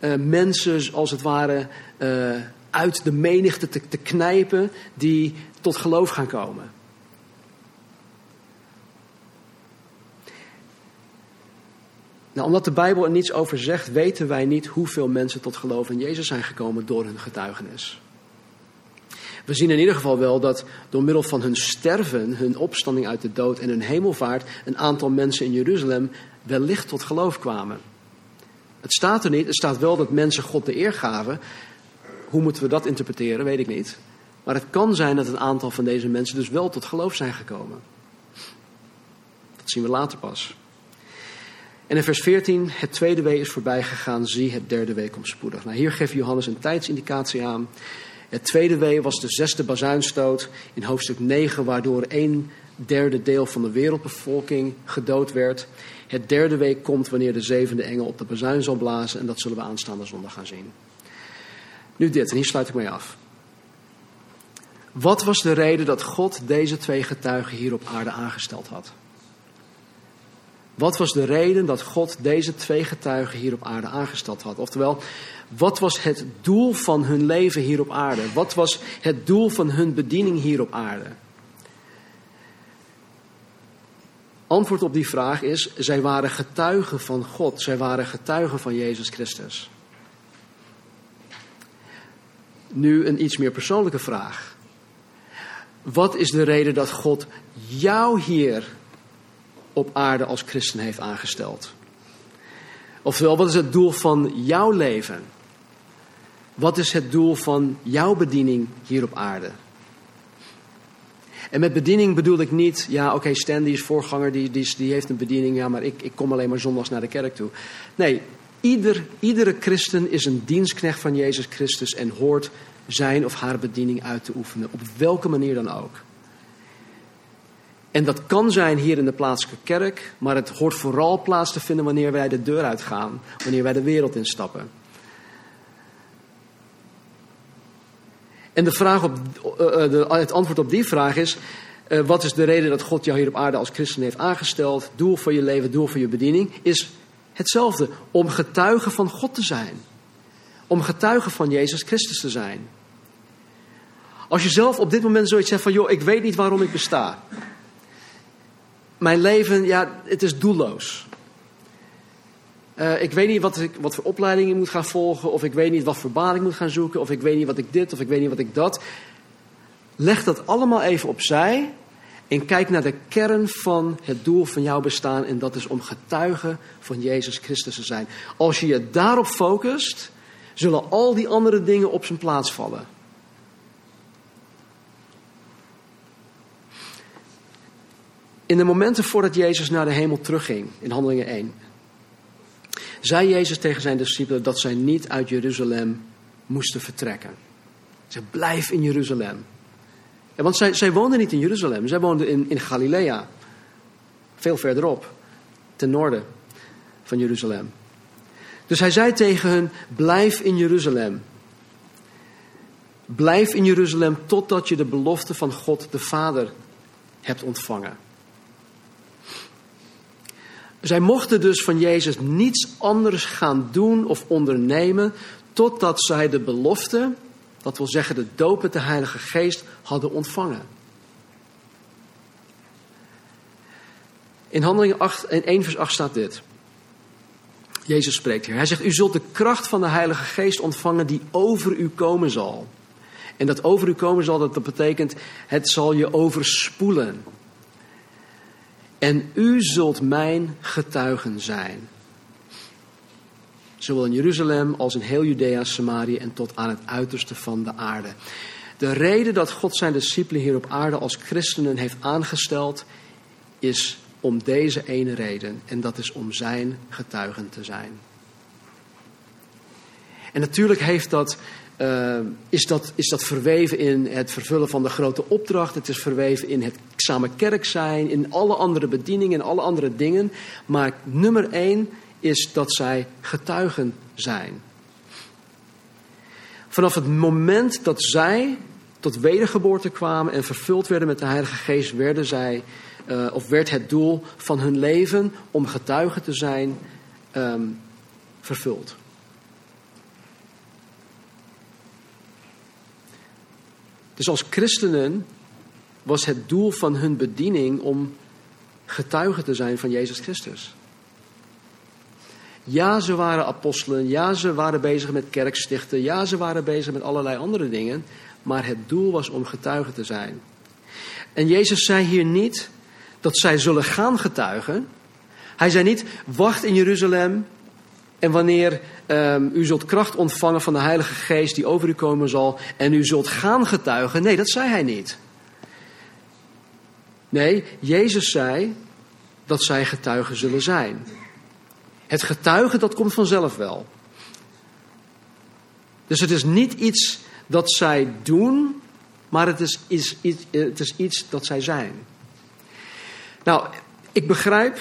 uh, mensen, als het ware, uh, uit de menigte te, te knijpen die tot geloof gaan komen. Nou, omdat de Bijbel er niets over zegt, weten wij niet hoeveel mensen tot geloof in Jezus zijn gekomen door hun getuigenis. We zien in ieder geval wel dat door middel van hun sterven, hun opstanding uit de dood en hun hemelvaart, een aantal mensen in Jeruzalem wellicht tot geloof kwamen. Het staat er niet, het staat wel dat mensen God de eer gaven. Hoe moeten we dat interpreteren, weet ik niet. Maar het kan zijn dat een aantal van deze mensen dus wel tot geloof zijn gekomen. Dat zien we later pas. En in vers 14, het tweede wee is voorbij gegaan, zie het derde wee komt spoedig. Nou, hier geeft Johannes een tijdsindicatie aan. Het tweede wee was de zesde bazuinstoot in hoofdstuk 9, waardoor een derde deel van de wereldbevolking gedood werd. Het derde wee komt wanneer de zevende engel op de bazuin zal blazen en dat zullen we aanstaande zondag gaan zien. Nu dit, en hier sluit ik mee af. Wat was de reden dat God deze twee getuigen hier op aarde aangesteld had? Wat was de reden dat God deze twee getuigen hier op aarde aangesteld had? Oftewel, wat was het doel van hun leven hier op aarde? Wat was het doel van hun bediening hier op aarde? Antwoord op die vraag is: zij waren getuigen van God, zij waren getuigen van Jezus Christus. Nu een iets meer persoonlijke vraag. Wat is de reden dat God jou hier op aarde als christen heeft aangesteld? Oftewel, wat is het doel van jouw leven? Wat is het doel van jouw bediening hier op aarde? En met bediening bedoel ik niet, ja oké, okay, Stan die is voorganger, die, die, die heeft een bediening, ja maar ik, ik kom alleen maar zondags naar de kerk toe. Nee, ieder, iedere christen is een dienstknecht van Jezus Christus en hoort zijn of haar bediening uit te oefenen, op welke manier dan ook. En dat kan zijn hier in de plaatselijke kerk, maar het hoort vooral plaats te vinden wanneer wij de deur uitgaan, wanneer wij de wereld instappen. En de vraag op, uh, de, het antwoord op die vraag is: uh, wat is de reden dat God jou hier op aarde als christen heeft aangesteld? Doel voor je leven, doel voor je bediening is hetzelfde: om getuige van God te zijn, om getuige van Jezus Christus te zijn. Als je zelf op dit moment zoiets zegt van: joh, ik weet niet waarom ik besta. Mijn leven, ja, het is doelloos. Uh, ik weet niet wat, ik, wat voor opleiding ik moet gaan volgen, of ik weet niet wat voor baan ik moet gaan zoeken, of ik weet niet wat ik dit, of ik weet niet wat ik dat. Leg dat allemaal even opzij en kijk naar de kern van het doel van jouw bestaan, en dat is om getuige van Jezus Christus te zijn. Als je je daarop focust, zullen al die andere dingen op zijn plaats vallen. In de momenten voordat Jezus naar de hemel terugging, in Handelingen 1, zei Jezus tegen zijn discipelen dat zij niet uit Jeruzalem moesten vertrekken. Ze blijf in Jeruzalem. Want zij, zij woonden niet in Jeruzalem, zij woonden in, in Galilea. Veel verderop, ten noorden van Jeruzalem. Dus hij zei tegen hen: Blijf in Jeruzalem. Blijf in Jeruzalem totdat je de belofte van God de Vader hebt ontvangen. Zij mochten dus van Jezus niets anders gaan doen of ondernemen totdat zij de belofte, dat wil zeggen de doop met de Heilige Geest, hadden ontvangen. In Handelingen 8, 1 vers 8 staat dit. Jezus spreekt hier. Hij zegt, u zult de kracht van de Heilige Geest ontvangen die over u komen zal. En dat over u komen zal, dat betekent, het zal je overspoelen. En u zult mijn getuigen zijn. Zowel in Jeruzalem als in heel Judea, Samaria en tot aan het uiterste van de aarde. De reden dat God zijn discipelen hier op aarde als christenen heeft aangesteld, is om deze ene reden. En dat is om zijn getuigen te zijn. En natuurlijk heeft dat uh, is, dat, is dat verweven in het vervullen van de grote opdracht. Het is verweven in het samen kerk zijn, in alle andere bedieningen en alle andere dingen. Maar nummer één is dat zij getuigen zijn. Vanaf het moment dat zij tot wedergeboorte kwamen en vervuld werden met de Heilige Geest, werden zij, uh, of werd het doel van hun leven om getuigen te zijn um, vervuld. Dus als christenen was het doel van hun bediening om getuige te zijn van Jezus Christus. Ja, ze waren apostelen. Ja, ze waren bezig met kerkstichten. Ja, ze waren bezig met allerlei andere dingen. Maar het doel was om getuige te zijn. En Jezus zei hier niet dat zij zullen gaan getuigen. Hij zei niet: wacht in Jeruzalem en wanneer um, u zult kracht ontvangen van de Heilige Geest die over u komen zal en u zult gaan getuigen. Nee, dat zei hij niet. Nee, Jezus zei dat zij getuigen zullen zijn. Het getuigen, dat komt vanzelf wel. Dus het is niet iets dat zij doen, maar het is, is, het is iets dat zij zijn. Nou, ik begrijp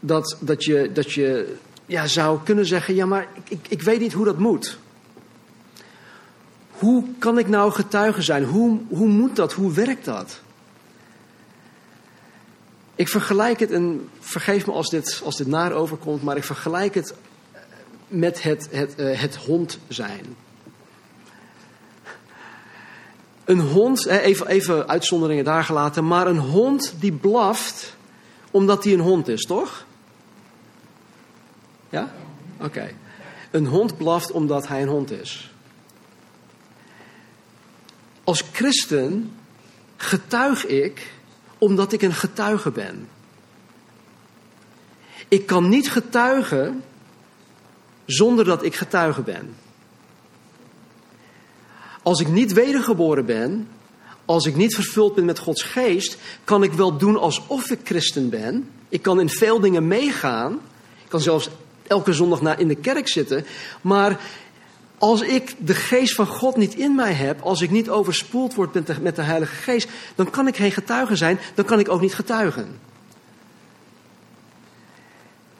dat, dat, je, dat je ja, zou kunnen zeggen: ja, maar ik, ik, ik weet niet hoe dat moet. Hoe kan ik nou getuige zijn? Hoe, hoe moet dat? Hoe werkt dat? Ik vergelijk het, en vergeef me als dit, als dit naar overkomt, maar ik vergelijk het met het, het, uh, het hond zijn. Een hond, even, even uitzonderingen daar gelaten, maar een hond die blaft omdat hij een hond is, toch? Ja? Oké. Een hond blaft omdat hij een hond is. Als christen getuig ik omdat ik een getuige ben. Ik kan niet getuigen zonder dat ik getuige ben. Als ik niet wedergeboren ben, als ik niet vervuld ben met Gods geest, kan ik wel doen alsof ik christen ben. Ik kan in veel dingen meegaan. Ik kan zelfs elke zondag in de kerk zitten. Maar Als ik de geest van God niet in mij heb, als ik niet overspoeld word met de, met de Heilige Geest, dan kan ik geen getuige zijn, dan kan ik ook niet getuigen.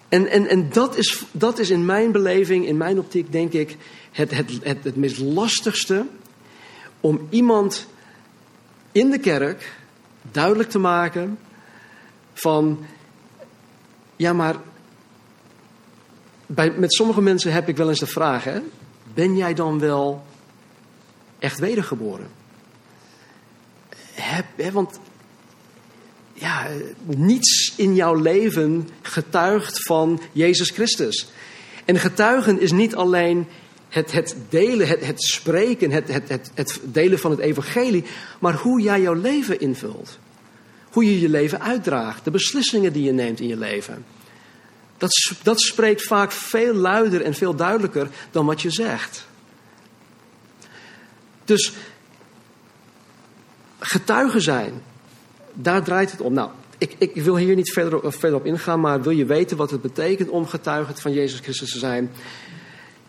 En, en, en dat, is, dat is in mijn beleving, in mijn optiek, denk ik, het, het, het, het meest lastigste om iemand in de kerk duidelijk te maken van, ja maar, bij, met sommige mensen heb ik wel eens de vraag, hè, ben jij dan wel echt wedergeboren? Heb, hè, want ja, niets in jouw leven getuigt van Jezus Christus. En getuigen is niet alleen het, het delen, het, het spreken, het, het, het, het delen van het evangelie, maar hoe jij jouw leven invult. Hoe je je leven uitdraagt, de beslissingen die je neemt in je leven. Dat, dat spreekt vaak veel luider en veel duidelijker dan wat je zegt. Dus getuigen zijn, daar draait het om. Nou, ik, ik wil hier niet verder, verder op ingaan, maar wil je weten wat het betekent om getuige van Jezus Christus te zijn?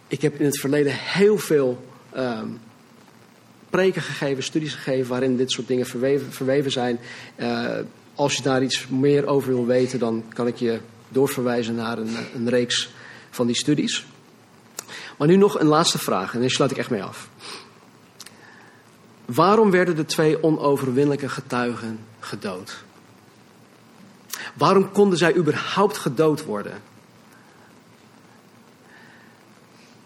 Ik heb in het verleden heel veel um, preken gegeven, studies gegeven waarin dit soort dingen verweven, verweven zijn. Uh, als je daar iets meer over wil weten, dan kan ik je doorverwijzen naar een, een reeks van die studies. Maar nu nog een laatste vraag en daar sluit ik echt mee af. Waarom werden de twee onoverwinnelijke getuigen gedood? Waarom konden zij überhaupt gedood worden?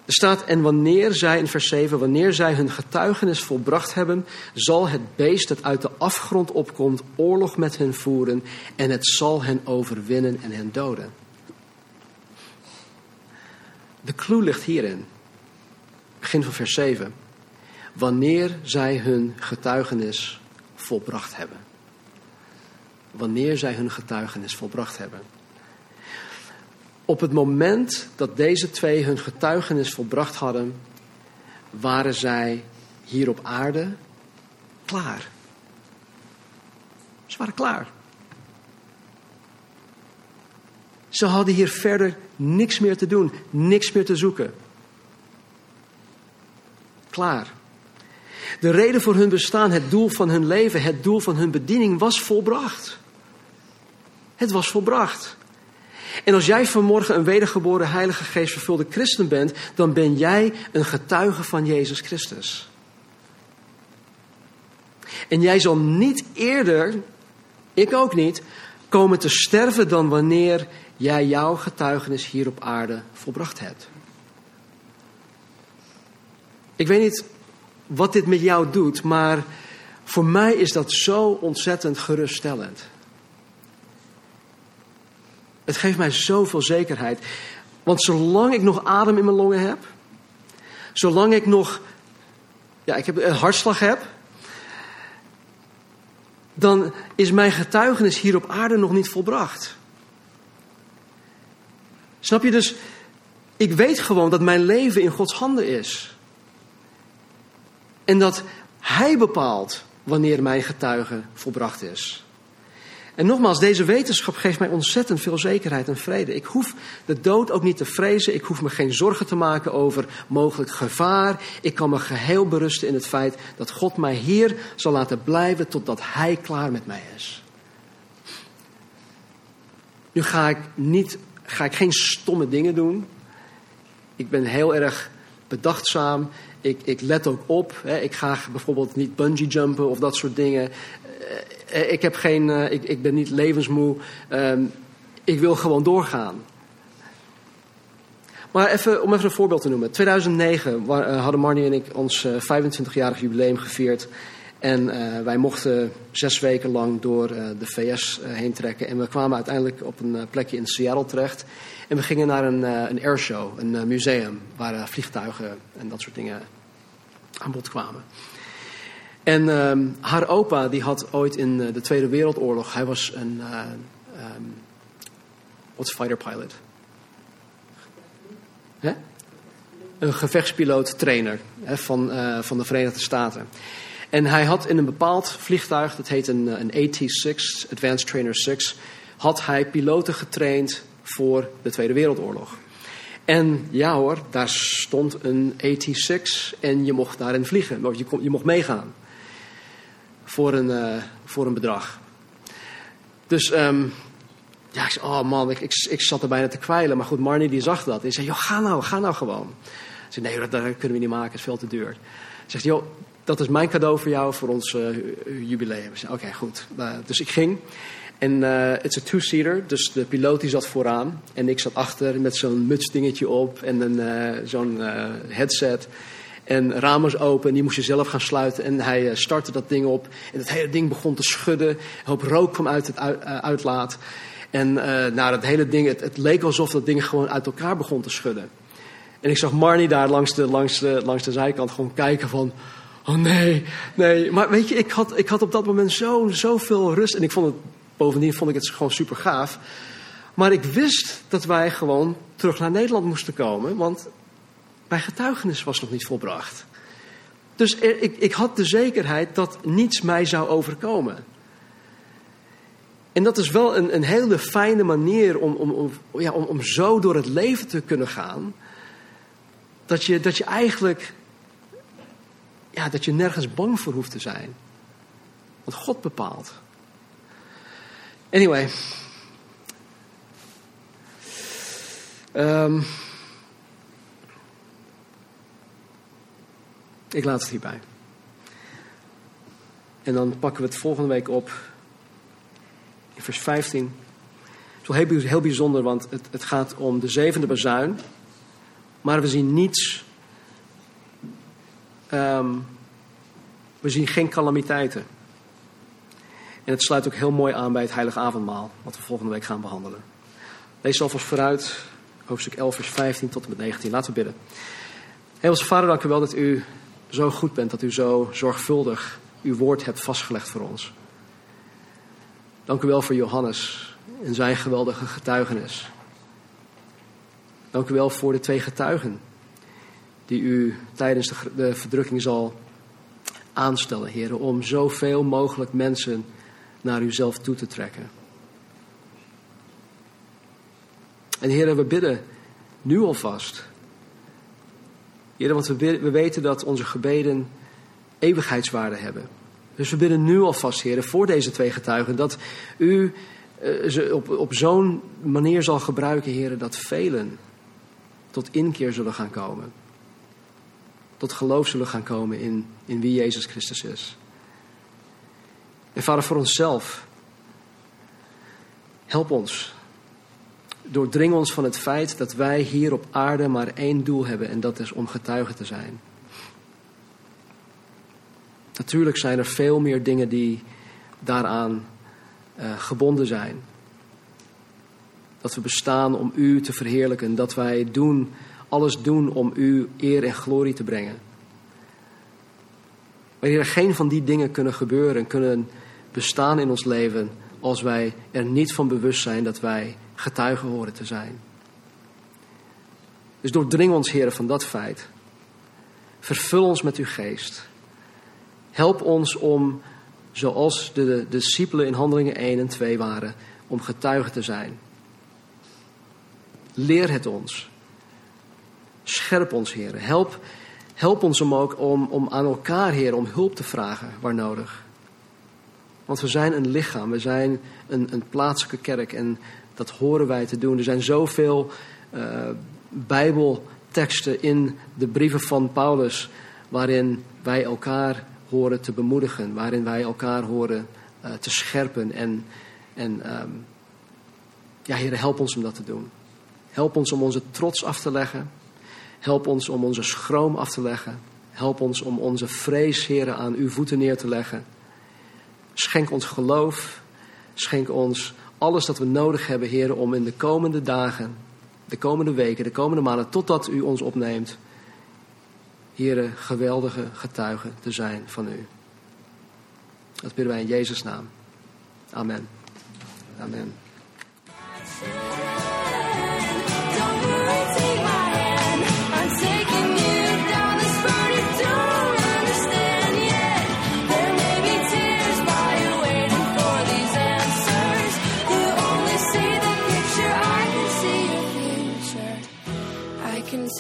Er staat, en wanneer zij, in vers 7, wanneer zij hun getuigenis volbracht hebben, zal het beest dat uit de afgrond opkomt oorlog met hen voeren en het zal hen overwinnen en hen doden. De clue ligt hierin. Begin van vers 7. Wanneer zij hun getuigenis volbracht hebben. Wanneer zij hun getuigenis volbracht hebben. Op het moment dat deze twee hun getuigenis volbracht hadden, waren zij hier op aarde klaar. Ze waren klaar. Ze hadden hier verder niks meer te doen, niks meer te zoeken. Klaar. De reden voor hun bestaan, het doel van hun leven, het doel van hun bediening was volbracht. Het was volbracht. En als jij vanmorgen een wedergeboren Heilige Geest vervulde christen bent, dan ben jij een getuige van Jezus Christus. En jij zal niet eerder, ik ook niet, komen te sterven dan wanneer jij jouw getuigenis hier op aarde volbracht hebt. Ik weet niet wat dit met jou doet, maar voor mij is dat zo ontzettend geruststellend. Het geeft mij zoveel zekerheid. Want zolang ik nog adem in mijn longen heb, zolang ik nog ja, ik heb een hartslag heb, dan is mijn getuigenis hier op aarde nog niet volbracht. Snap je dus? Ik weet gewoon dat mijn leven in Gods handen is. En dat Hij bepaalt wanneer mijn getuige volbracht is. En nogmaals, deze wetenschap geeft mij ontzettend veel zekerheid en vrede. Ik hoef de dood ook niet te vrezen. Ik hoef me geen zorgen te maken over mogelijk gevaar. Ik kan me geheel berusten in het feit dat God mij hier zal laten blijven totdat Hij klaar met mij is. Nu ga ik, niet, ga ik geen stomme dingen doen. Ik ben heel erg bedachtzaam. Ik, ik let ook op. Hè. Ik ga bijvoorbeeld niet bungee jumpen of dat soort dingen. Eh, ik, heb geen, eh, ik, ik ben niet levensmoe. Ehm, ik wil gewoon doorgaan. Maar even, om even een voorbeeld te noemen. 2009 eh, hadden Marnie en ik ons 25-jarig jubileum gevierd. En wij mochten zes weken lang door de VS heen trekken. En we kwamen uiteindelijk op een plekje in Seattle terecht. En we gingen naar een, een airshow, een museum, waar vliegtuigen en dat soort dingen aan bod kwamen. En um, haar opa die had ooit in uh, de Tweede Wereldoorlog, hij was een, uh, um, what's fighter pilot? Hè? Een gevechtspiloot trainer hè, van, uh, van de Verenigde Staten. En hij had in een bepaald vliegtuig, dat heet een, een AT-6, Advanced Trainer 6, had hij piloten getraind voor de Tweede Wereldoorlog. En ja hoor, daar stond een AT-6 en je mocht daarin vliegen. Je, kon, je mocht meegaan. Voor een, uh, voor een bedrag. Dus um, ja, ik zei, oh man, ik, ik, ik, zat er bijna te kwijlen. Maar goed, Marnie die zag dat. En zei, joh, ga nou, ga nou gewoon. Ik zei, nee, dat, kunnen we niet maken, het is veel te duur. Zegt, joh, dat is mijn cadeau voor jou voor ons uh, jubileum. Oké, okay, goed. Uh, dus ik ging. En het is een two-seater, dus de piloot die zat vooraan. En ik zat achter met zo'n mutsdingetje op en een, zo'n headset. En ramen open en die moest je zelf gaan sluiten. En hij startte dat ding op. En het hele ding begon te schudden. Een hoop rook kwam uit het uitlaat. En nou, dat hele ding, het, het, leek alsof dat ding gewoon uit elkaar begon te schudden. En ik zag Marnie daar langs de, langs de, langs de zijkant gewoon kijken van... Oh nee, nee. Maar weet je, ik had, ik had op dat moment zo, zoveel rust. En ik vond het Bovendien vond ik het gewoon super gaaf. Maar ik wist dat wij gewoon terug naar Nederland moesten komen, want mijn getuigenis was nog niet volbracht. Dus ik, ik had de zekerheid dat niets mij zou overkomen. En dat is wel een, een hele fijne manier om, om, om, ja, om, om zo door het leven te kunnen gaan. Dat je, dat je eigenlijk ja, dat je nergens bang voor hoeft te zijn. Want God bepaalt. Anyway. Um, ik laat het hierbij. En dan pakken we het volgende week op in vers 15. Het is wel heel, bijzonder, want het, het gaat om de zevende bazuin. Maar we zien niets. Um, we zien geen calamiteiten. En het sluit ook heel mooi aan bij het heilige avondmaal, wat we volgende week gaan behandelen. Lees alvast vooruit, hoofdstuk 11, vers 15 tot en met 19. Laten we bidden. Hemelse Vader, dank u wel dat u zo goed bent, dat u zo zorgvuldig uw woord hebt vastgelegd voor ons. Dank u wel voor Johannes en zijn geweldige getuigenis. Dank u wel voor de twee getuigen die u tijdens de, verdrukking zal aanstellen, heren, om zoveel mogelijk mensen naar uzelf toe te trekken. En heren, we bidden nu alvast. Heren, want we, we weten dat onze gebeden eeuwigheidswaarde hebben. Dus we bidden nu alvast, heren, voor deze twee getuigen, dat u uh, ze op, op zo'n manier zal gebruiken, heren, dat velen tot inkeer zullen gaan komen. Tot geloof zullen gaan komen in, in wie Jezus Christus is. En vader, voor onszelf, help ons. Doordring ons van het feit dat wij hier op aarde maar één doel hebben en dat is om getuige te zijn. Natuurlijk zijn er veel meer dingen die daaraan uh, gebonden zijn. Dat we bestaan om U te verheerlijken, dat wij doen, alles doen om U eer en glorie te brengen. Wanneer er geen van die dingen kunnen gebeuren, kunnen bestaan in ons leven als wij er niet van bewust zijn dat wij getuigen horen te zijn. Dus doordring ons, heren, van dat feit. Vervul ons met uw geest. Help ons om, zoals de, de discipelen in Handelingen 1 en 2 waren, om getuigen te zijn. Leer het ons. Scherp ons, heren. Help, help ons om ook om, om aan elkaar, heren, om hulp te vragen waar nodig. Want we zijn een lichaam, we zijn een, een plaatselijke kerk en dat horen wij te doen. Er zijn zoveel uh, Bijbelteksten in de brieven van Paulus waarin wij elkaar horen te bemoedigen, waarin wij elkaar horen uh, te scherpen. En, en um, ja, Heer, help ons om dat te doen. Help ons om onze trots af te leggen. Help ons om onze schroom af te leggen. Help ons om onze vrees, Heer, aan uw voeten neer te leggen. Schenk ons geloof. Schenk ons alles dat we nodig hebben, Heer, om in de komende dagen, de komende weken, de komende maanden, totdat u ons opneemt, Heer, geweldige getuigen te zijn van u. Dat bidden wij in Jezus' naam. Amen. Amen.